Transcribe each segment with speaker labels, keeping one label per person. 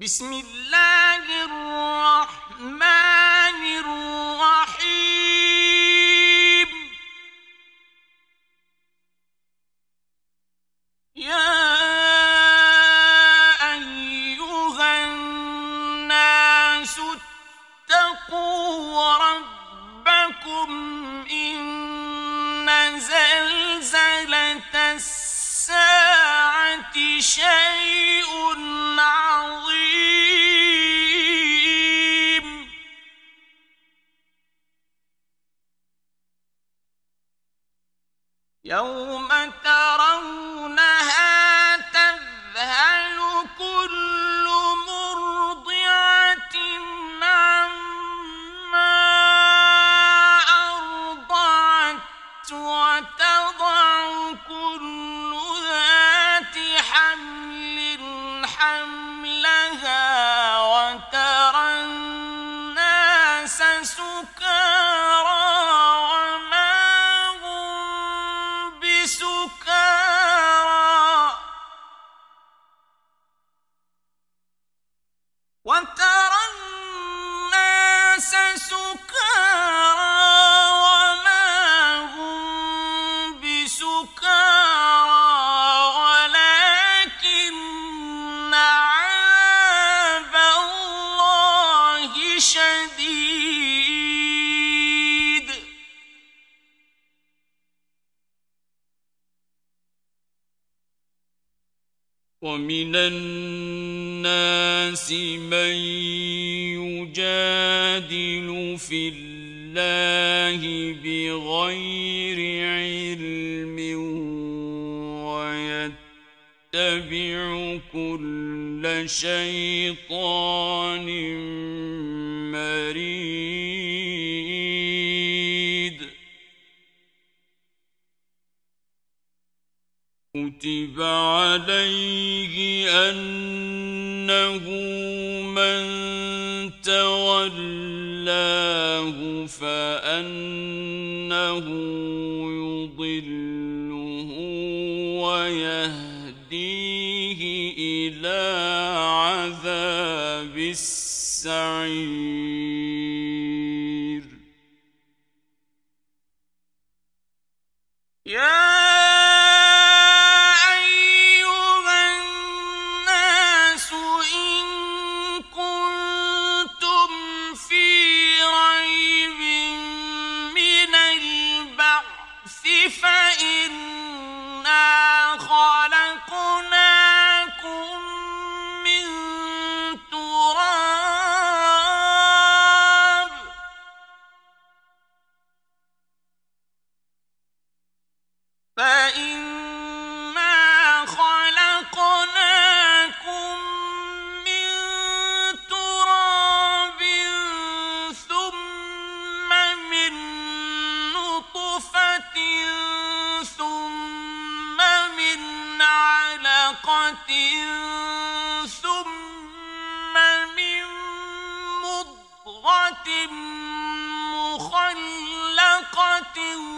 Speaker 1: بسم الله. الناس
Speaker 2: من يجادل في الله بغير علم ويتبع كل شيطان مريض كتب عليه أنه من تولاه فأنه يضله ويهديه إلى عذاب السعير
Speaker 1: Yeah! رَحْمَةٍ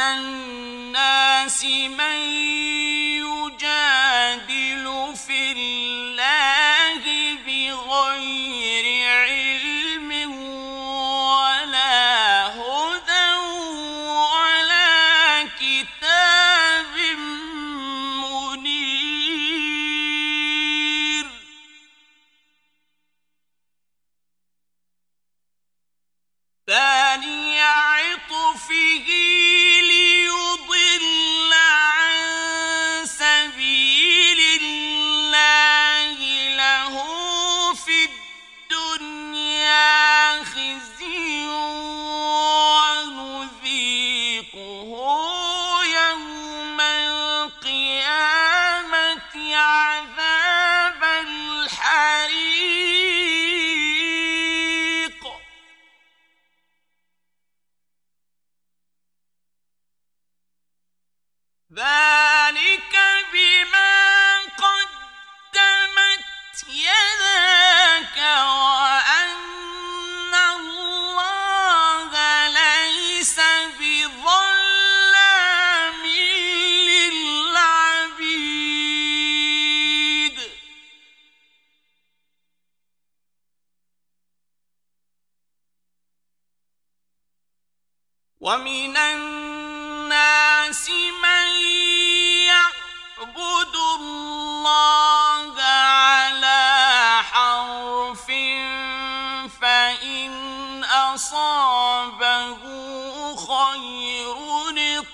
Speaker 1: الناس من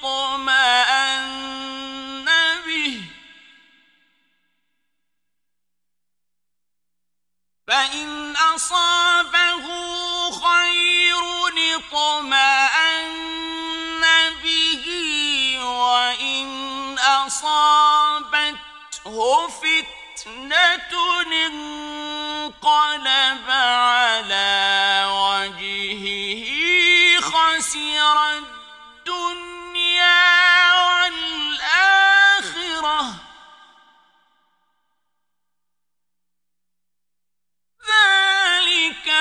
Speaker 1: يطمأن به. فإن أصابه خير اطمأن به وإن أصابته فتنة انقلب على وجهه خسر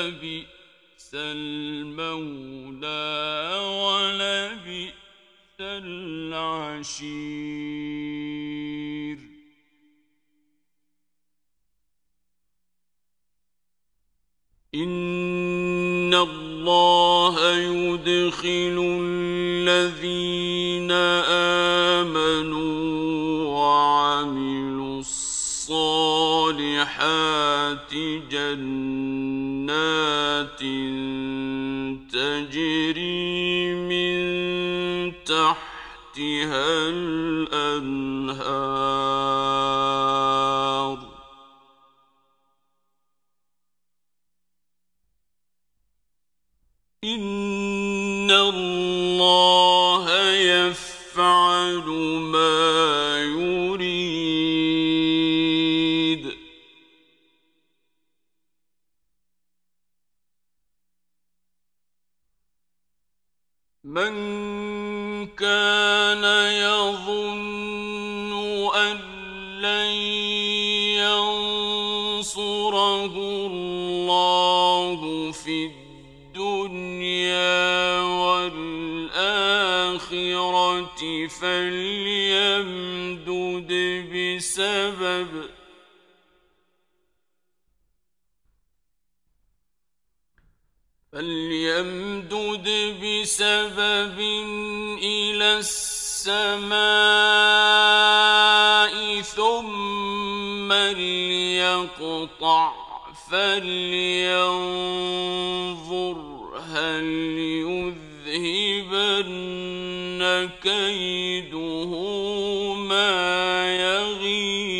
Speaker 2: لبئس المولى ولبئس العشير. إن الله يدخل الذين آمنوا وعملوا الصالحات جنات تجري من تحتها الأنهار. فليمدد بسبب. فليمدد بسبب إلى السماء ثم ليقطع. فلينظر كيده ما يغيظ.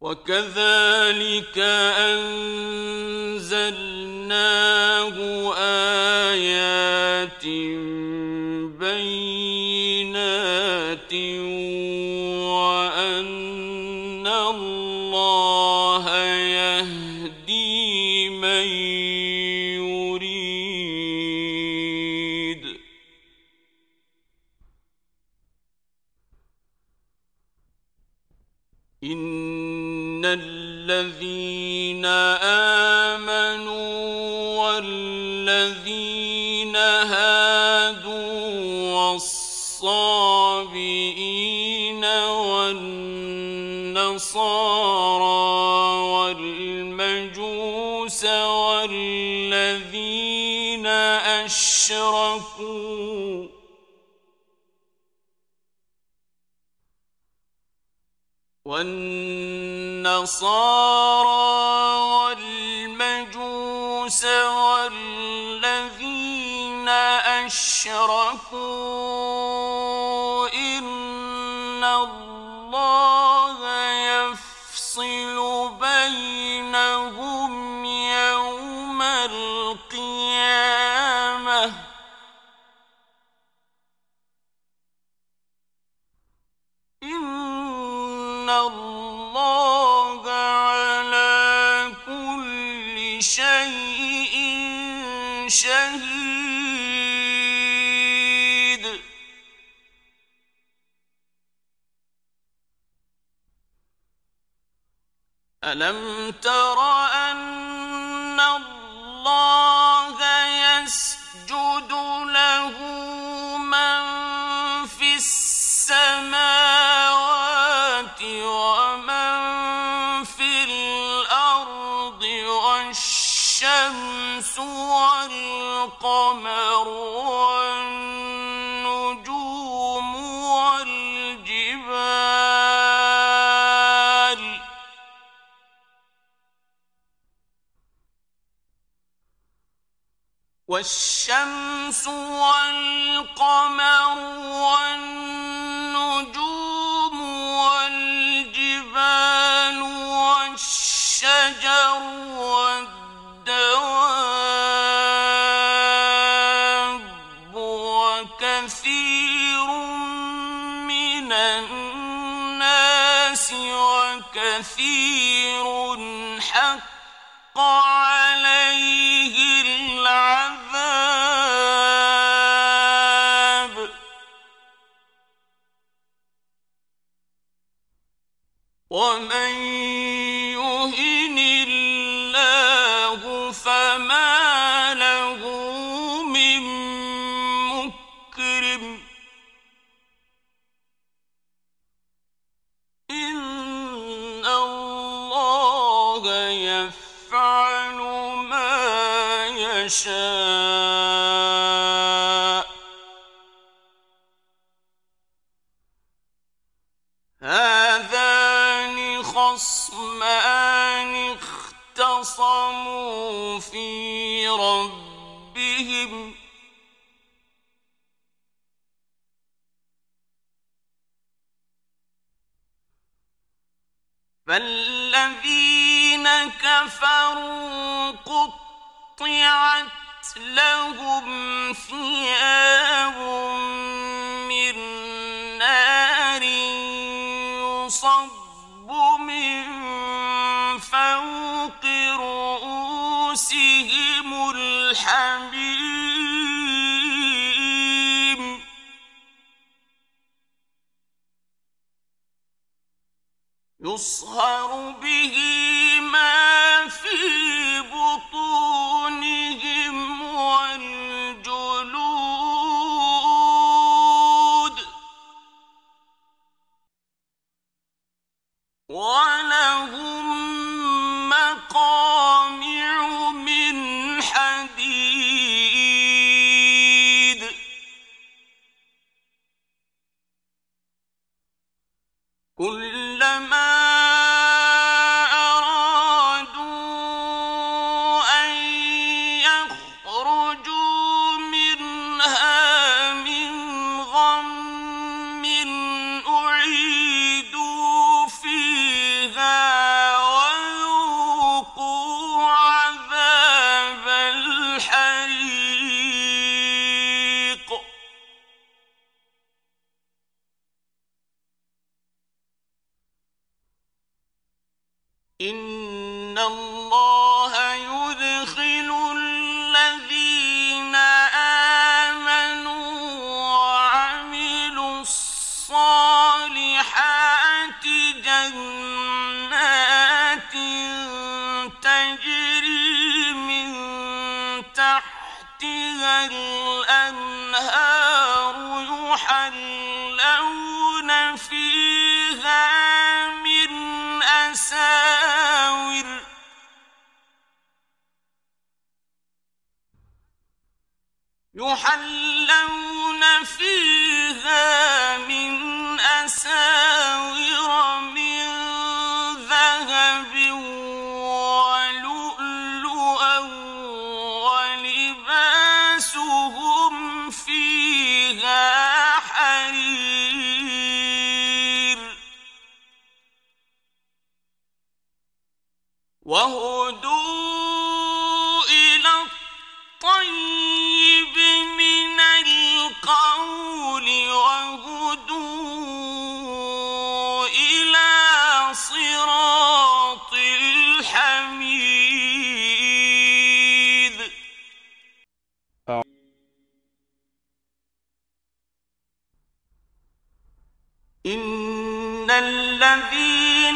Speaker 2: وكذلك أنزلناه آيات أشركوا والنصارى والمجوس والذين أشركوا. ألم تر أن الله والشمس والقمر والنجوم والجبال والشجر والدواب وكثير من الناس وكثير حق فالذين كفروا قطعت لهم ثياب من نار يصب من فوق رؤوسهم الحبيب يصهر به ما في يحلون فيها من أساور من ذهب ولؤلؤا ولباسهم فيها حرير. وهو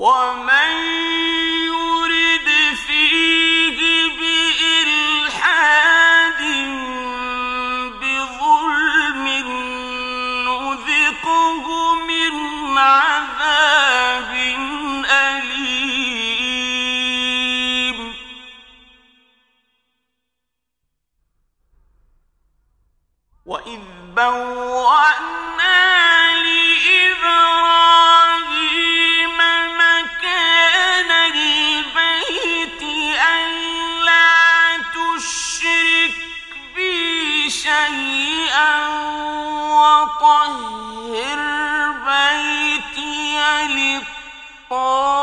Speaker 2: وما Oh.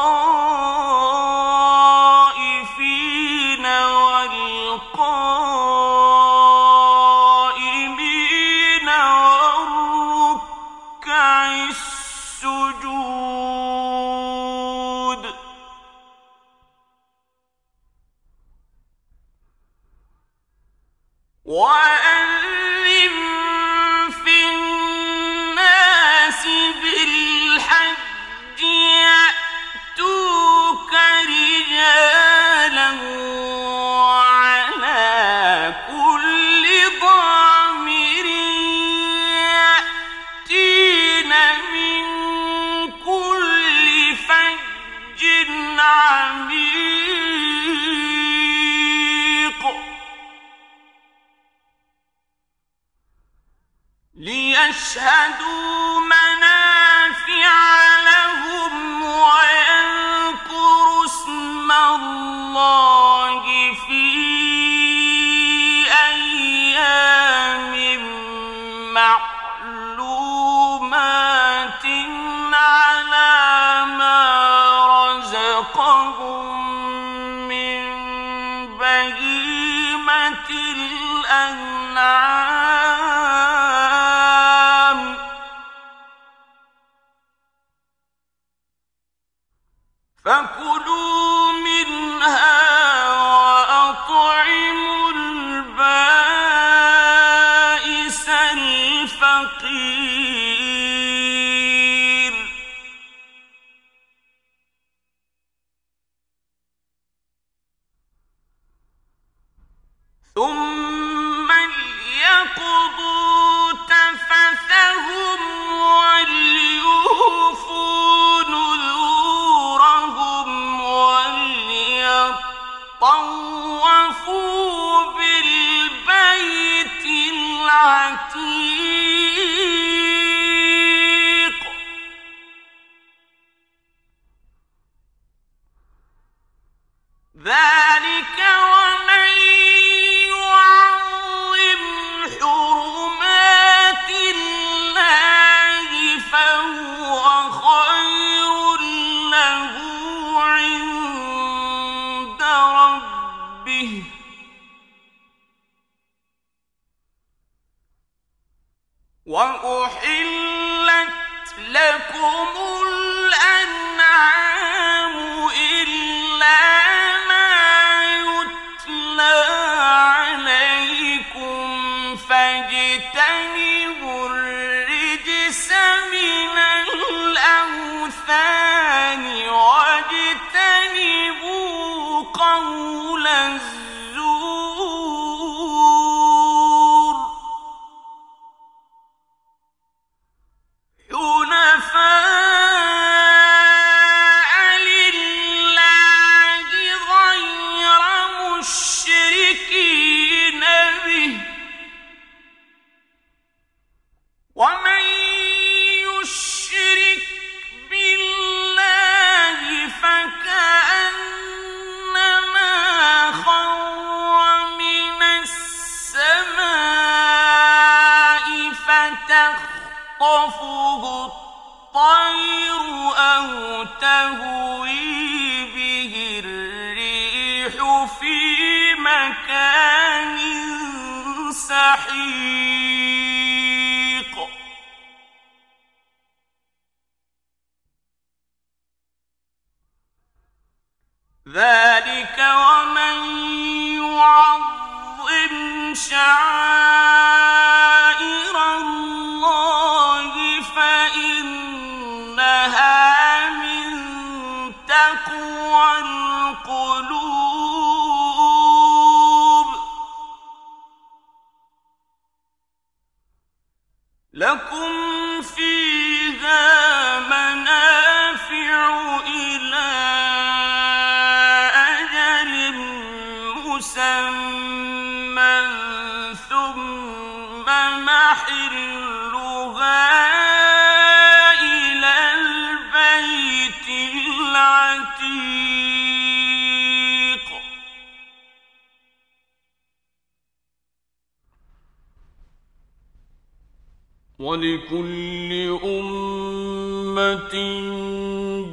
Speaker 1: ولكل أمة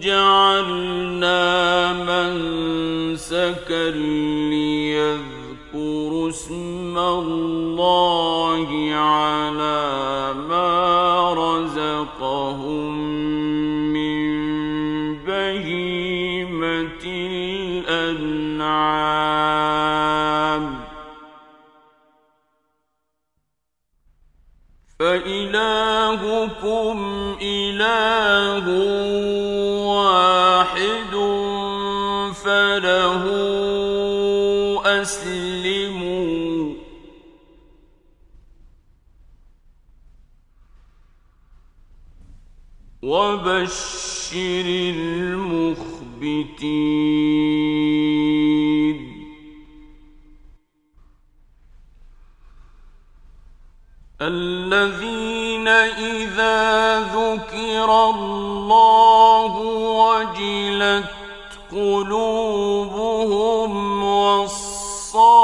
Speaker 1: جعلنا منسكا ليذكروا اسم الله على ما رزقهم من بهيمة الأنعام. فإلهكم إله وبشر المخبتين. الذين إذا ذكر الله وجلت قلوبهم والصابرين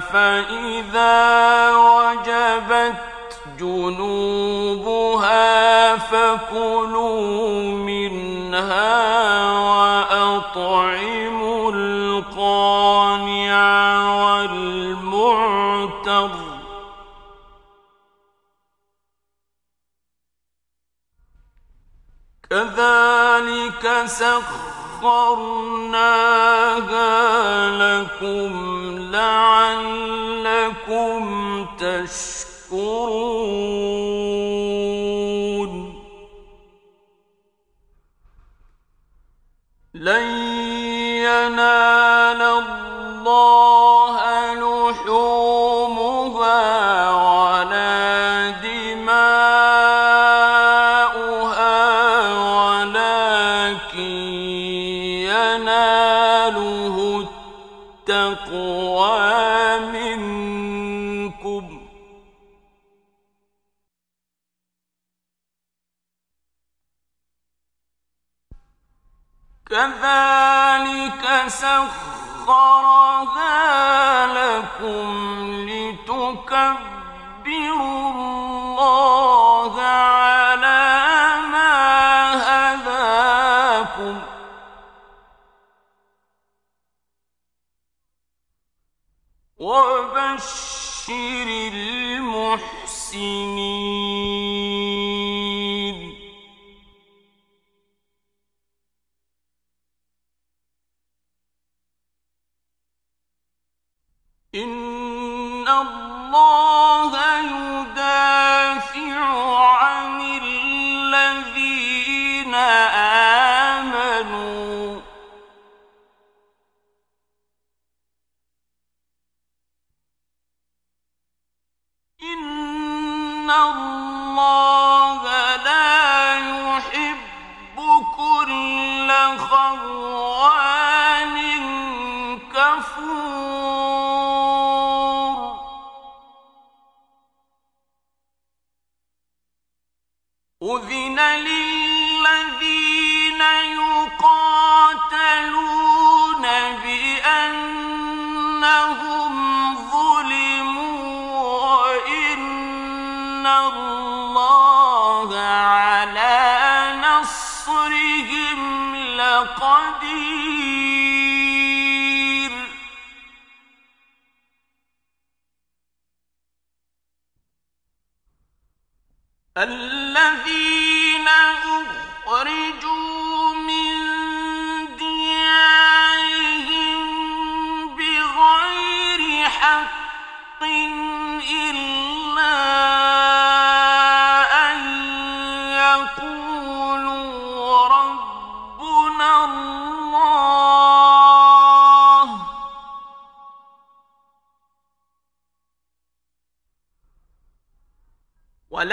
Speaker 1: فإذا وجبت جنوبها فكلوا منها وأطعموا القانع والمعتر. كذلك سخرناها لكم لعلكم تشكرون لن ينال الله سخرها لكم لتكبروا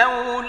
Speaker 1: ولولا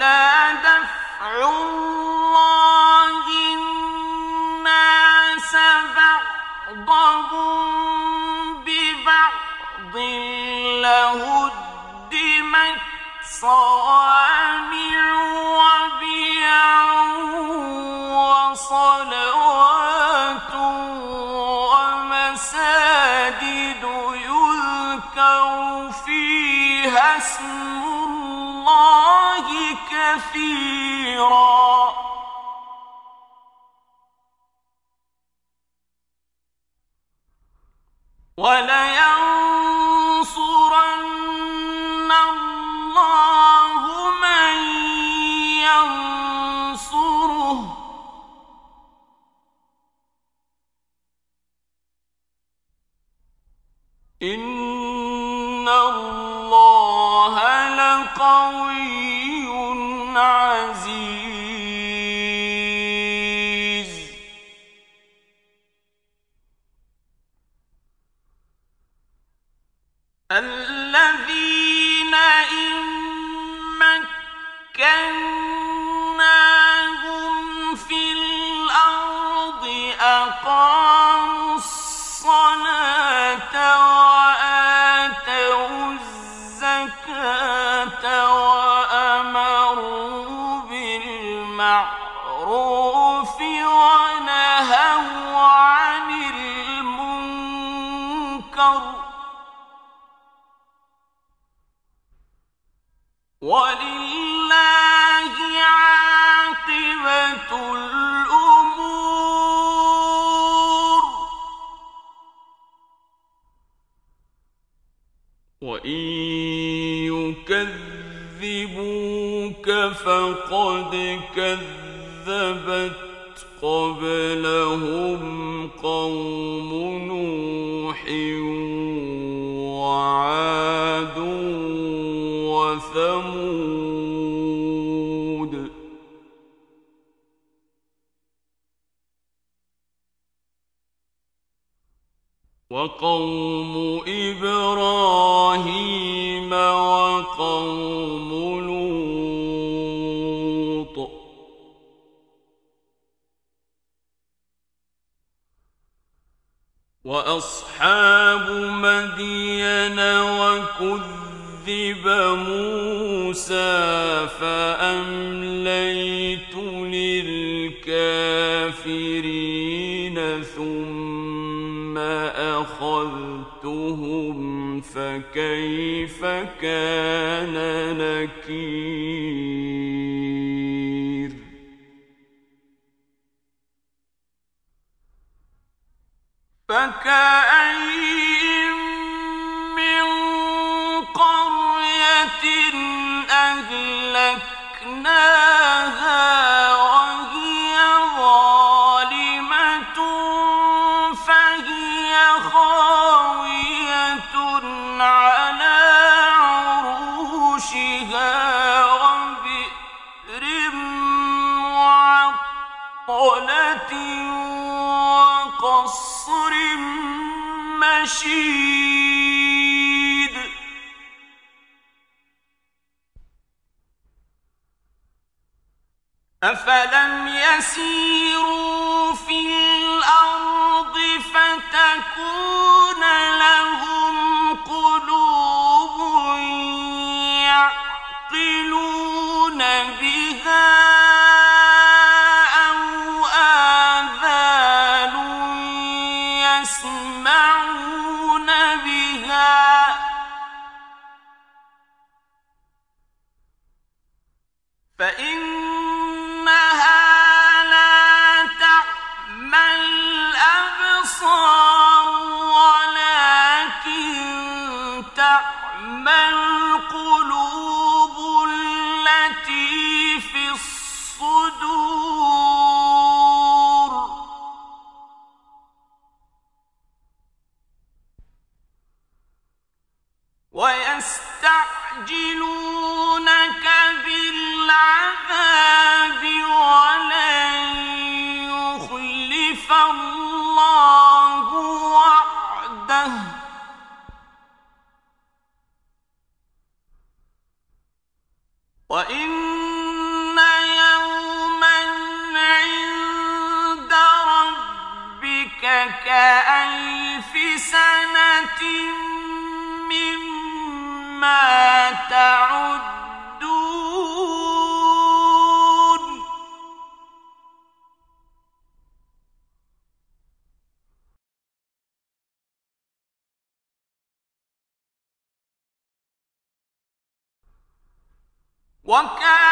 Speaker 1: وكان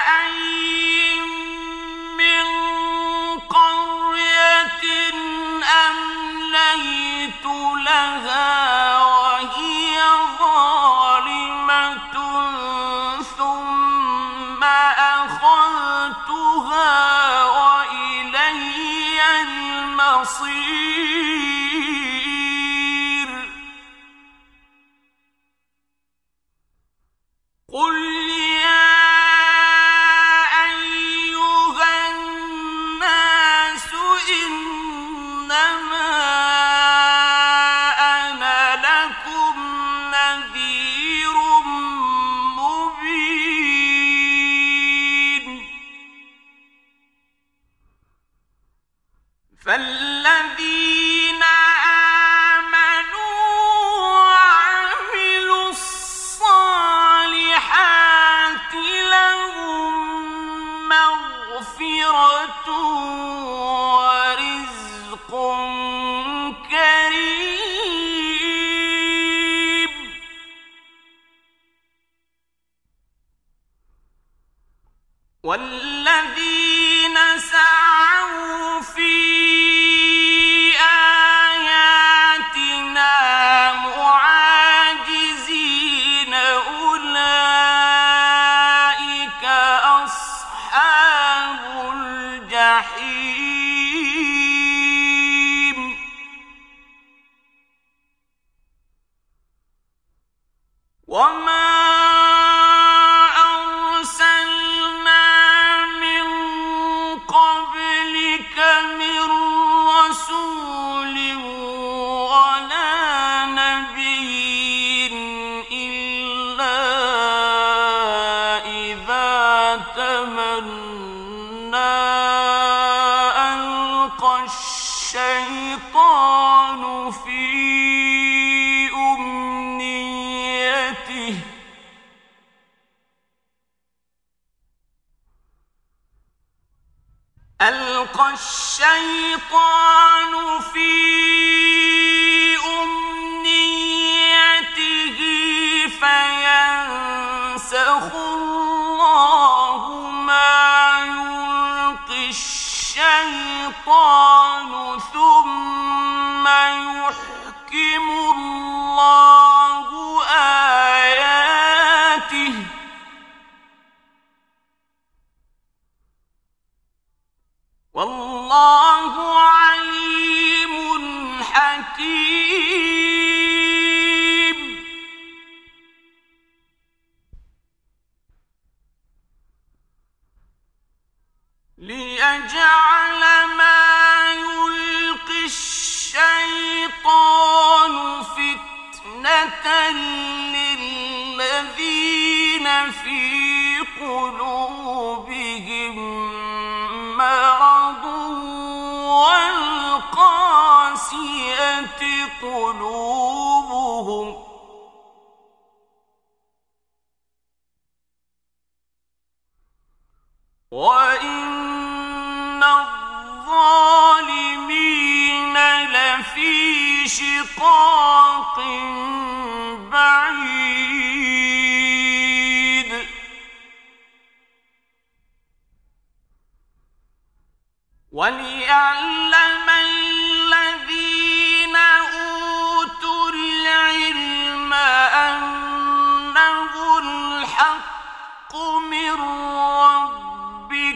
Speaker 1: وإن الظالمين لفي شقاق بعيد وليعلم الذين أوتوا العلم أنه الحق من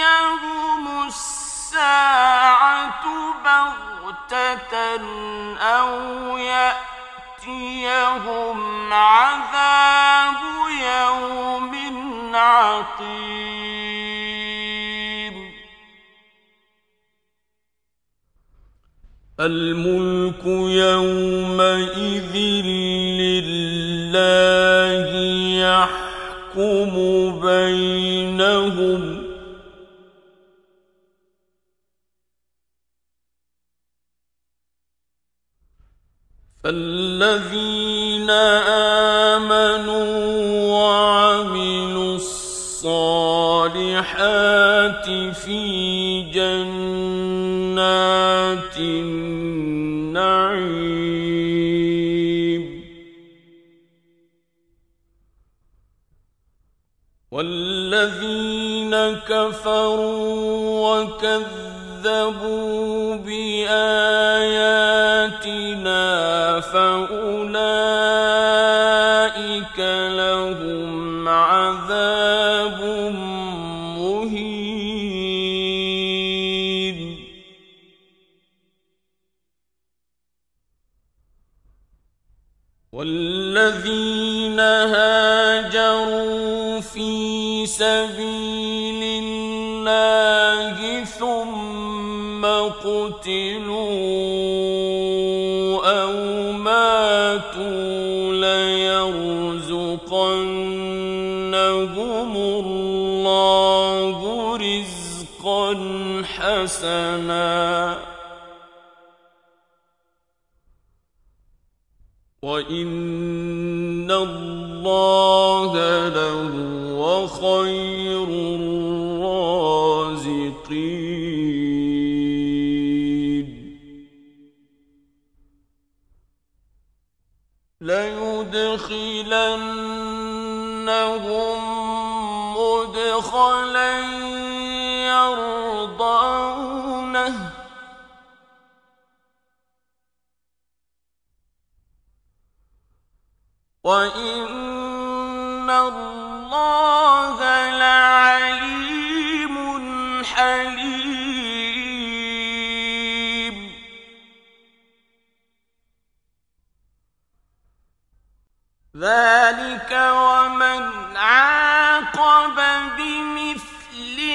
Speaker 1: تأتيهم الساعة بغتة أو يأتيهم عذاب يوم عقيم
Speaker 2: الملك يومئذ لله يحكم بينهم فالذين آمنوا وعملوا الصالحات في جنات النعيم. والذين كفروا وكذبوا بآياتنا فأولئك لهم عذاب مهين. والذين هاجروا في سبيل الله ثم قتلوا حسنا. وإن الله لهو خير الرازقين. ليدخلنهم مدخلا يرضونه. وإن الله لعليم حليم. ذلك ومن عاقب بمثل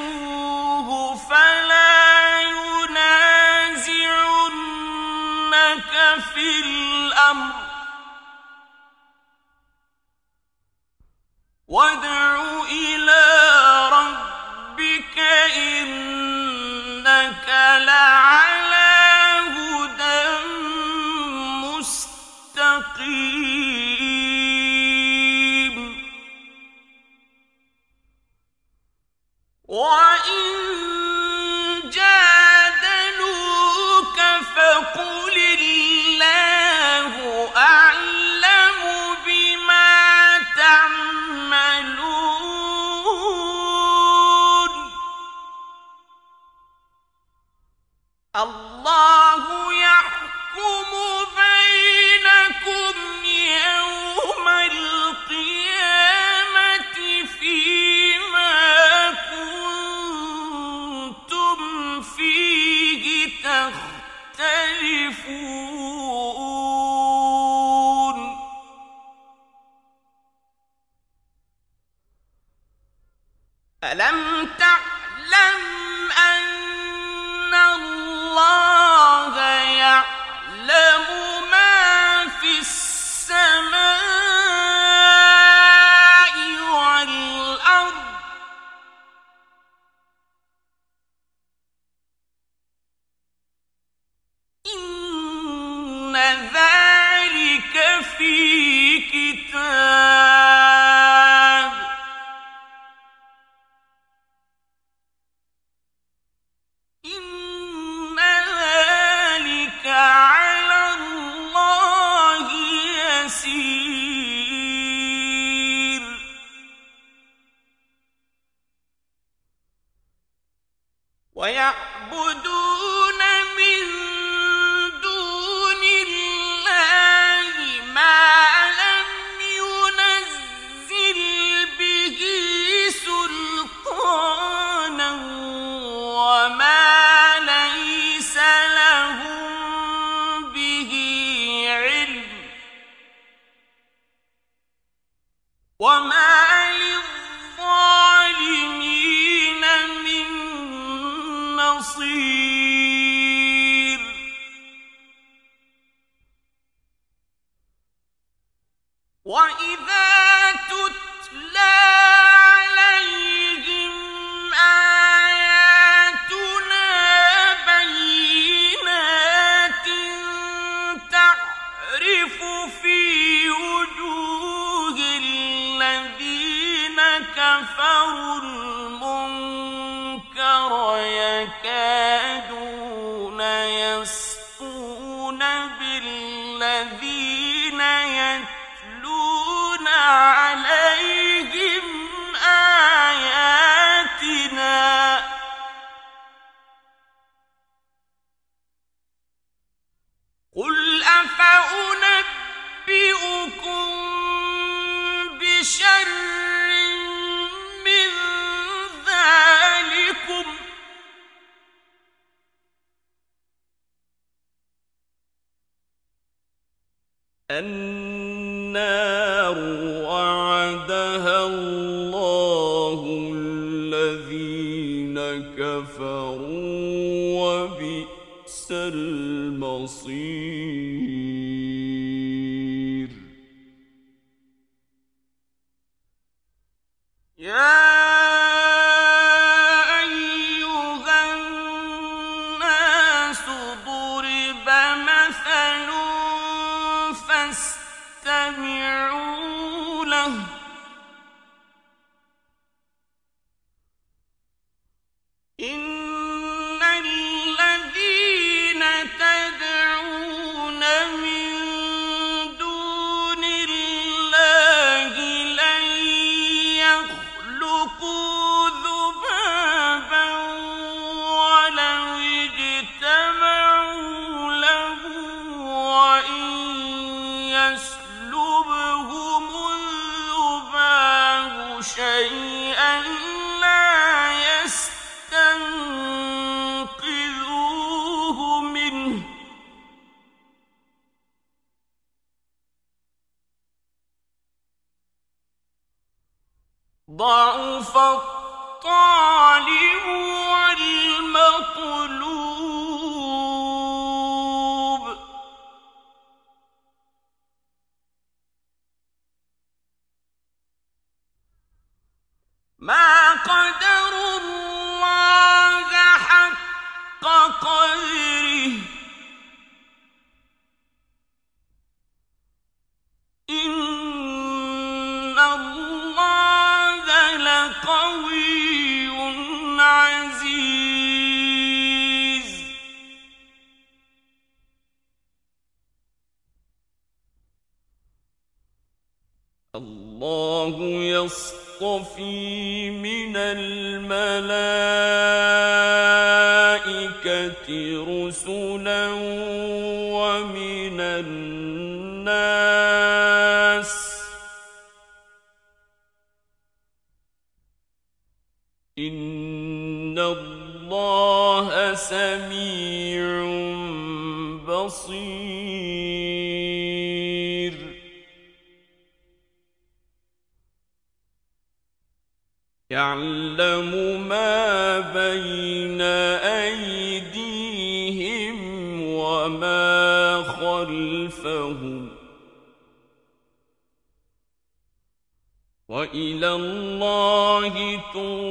Speaker 2: فَاطَاعُوهُ فَلَا يُنَازِعُنَّكَ فِي الْأَمْرِ. واعبدوا ربكم وافعلوا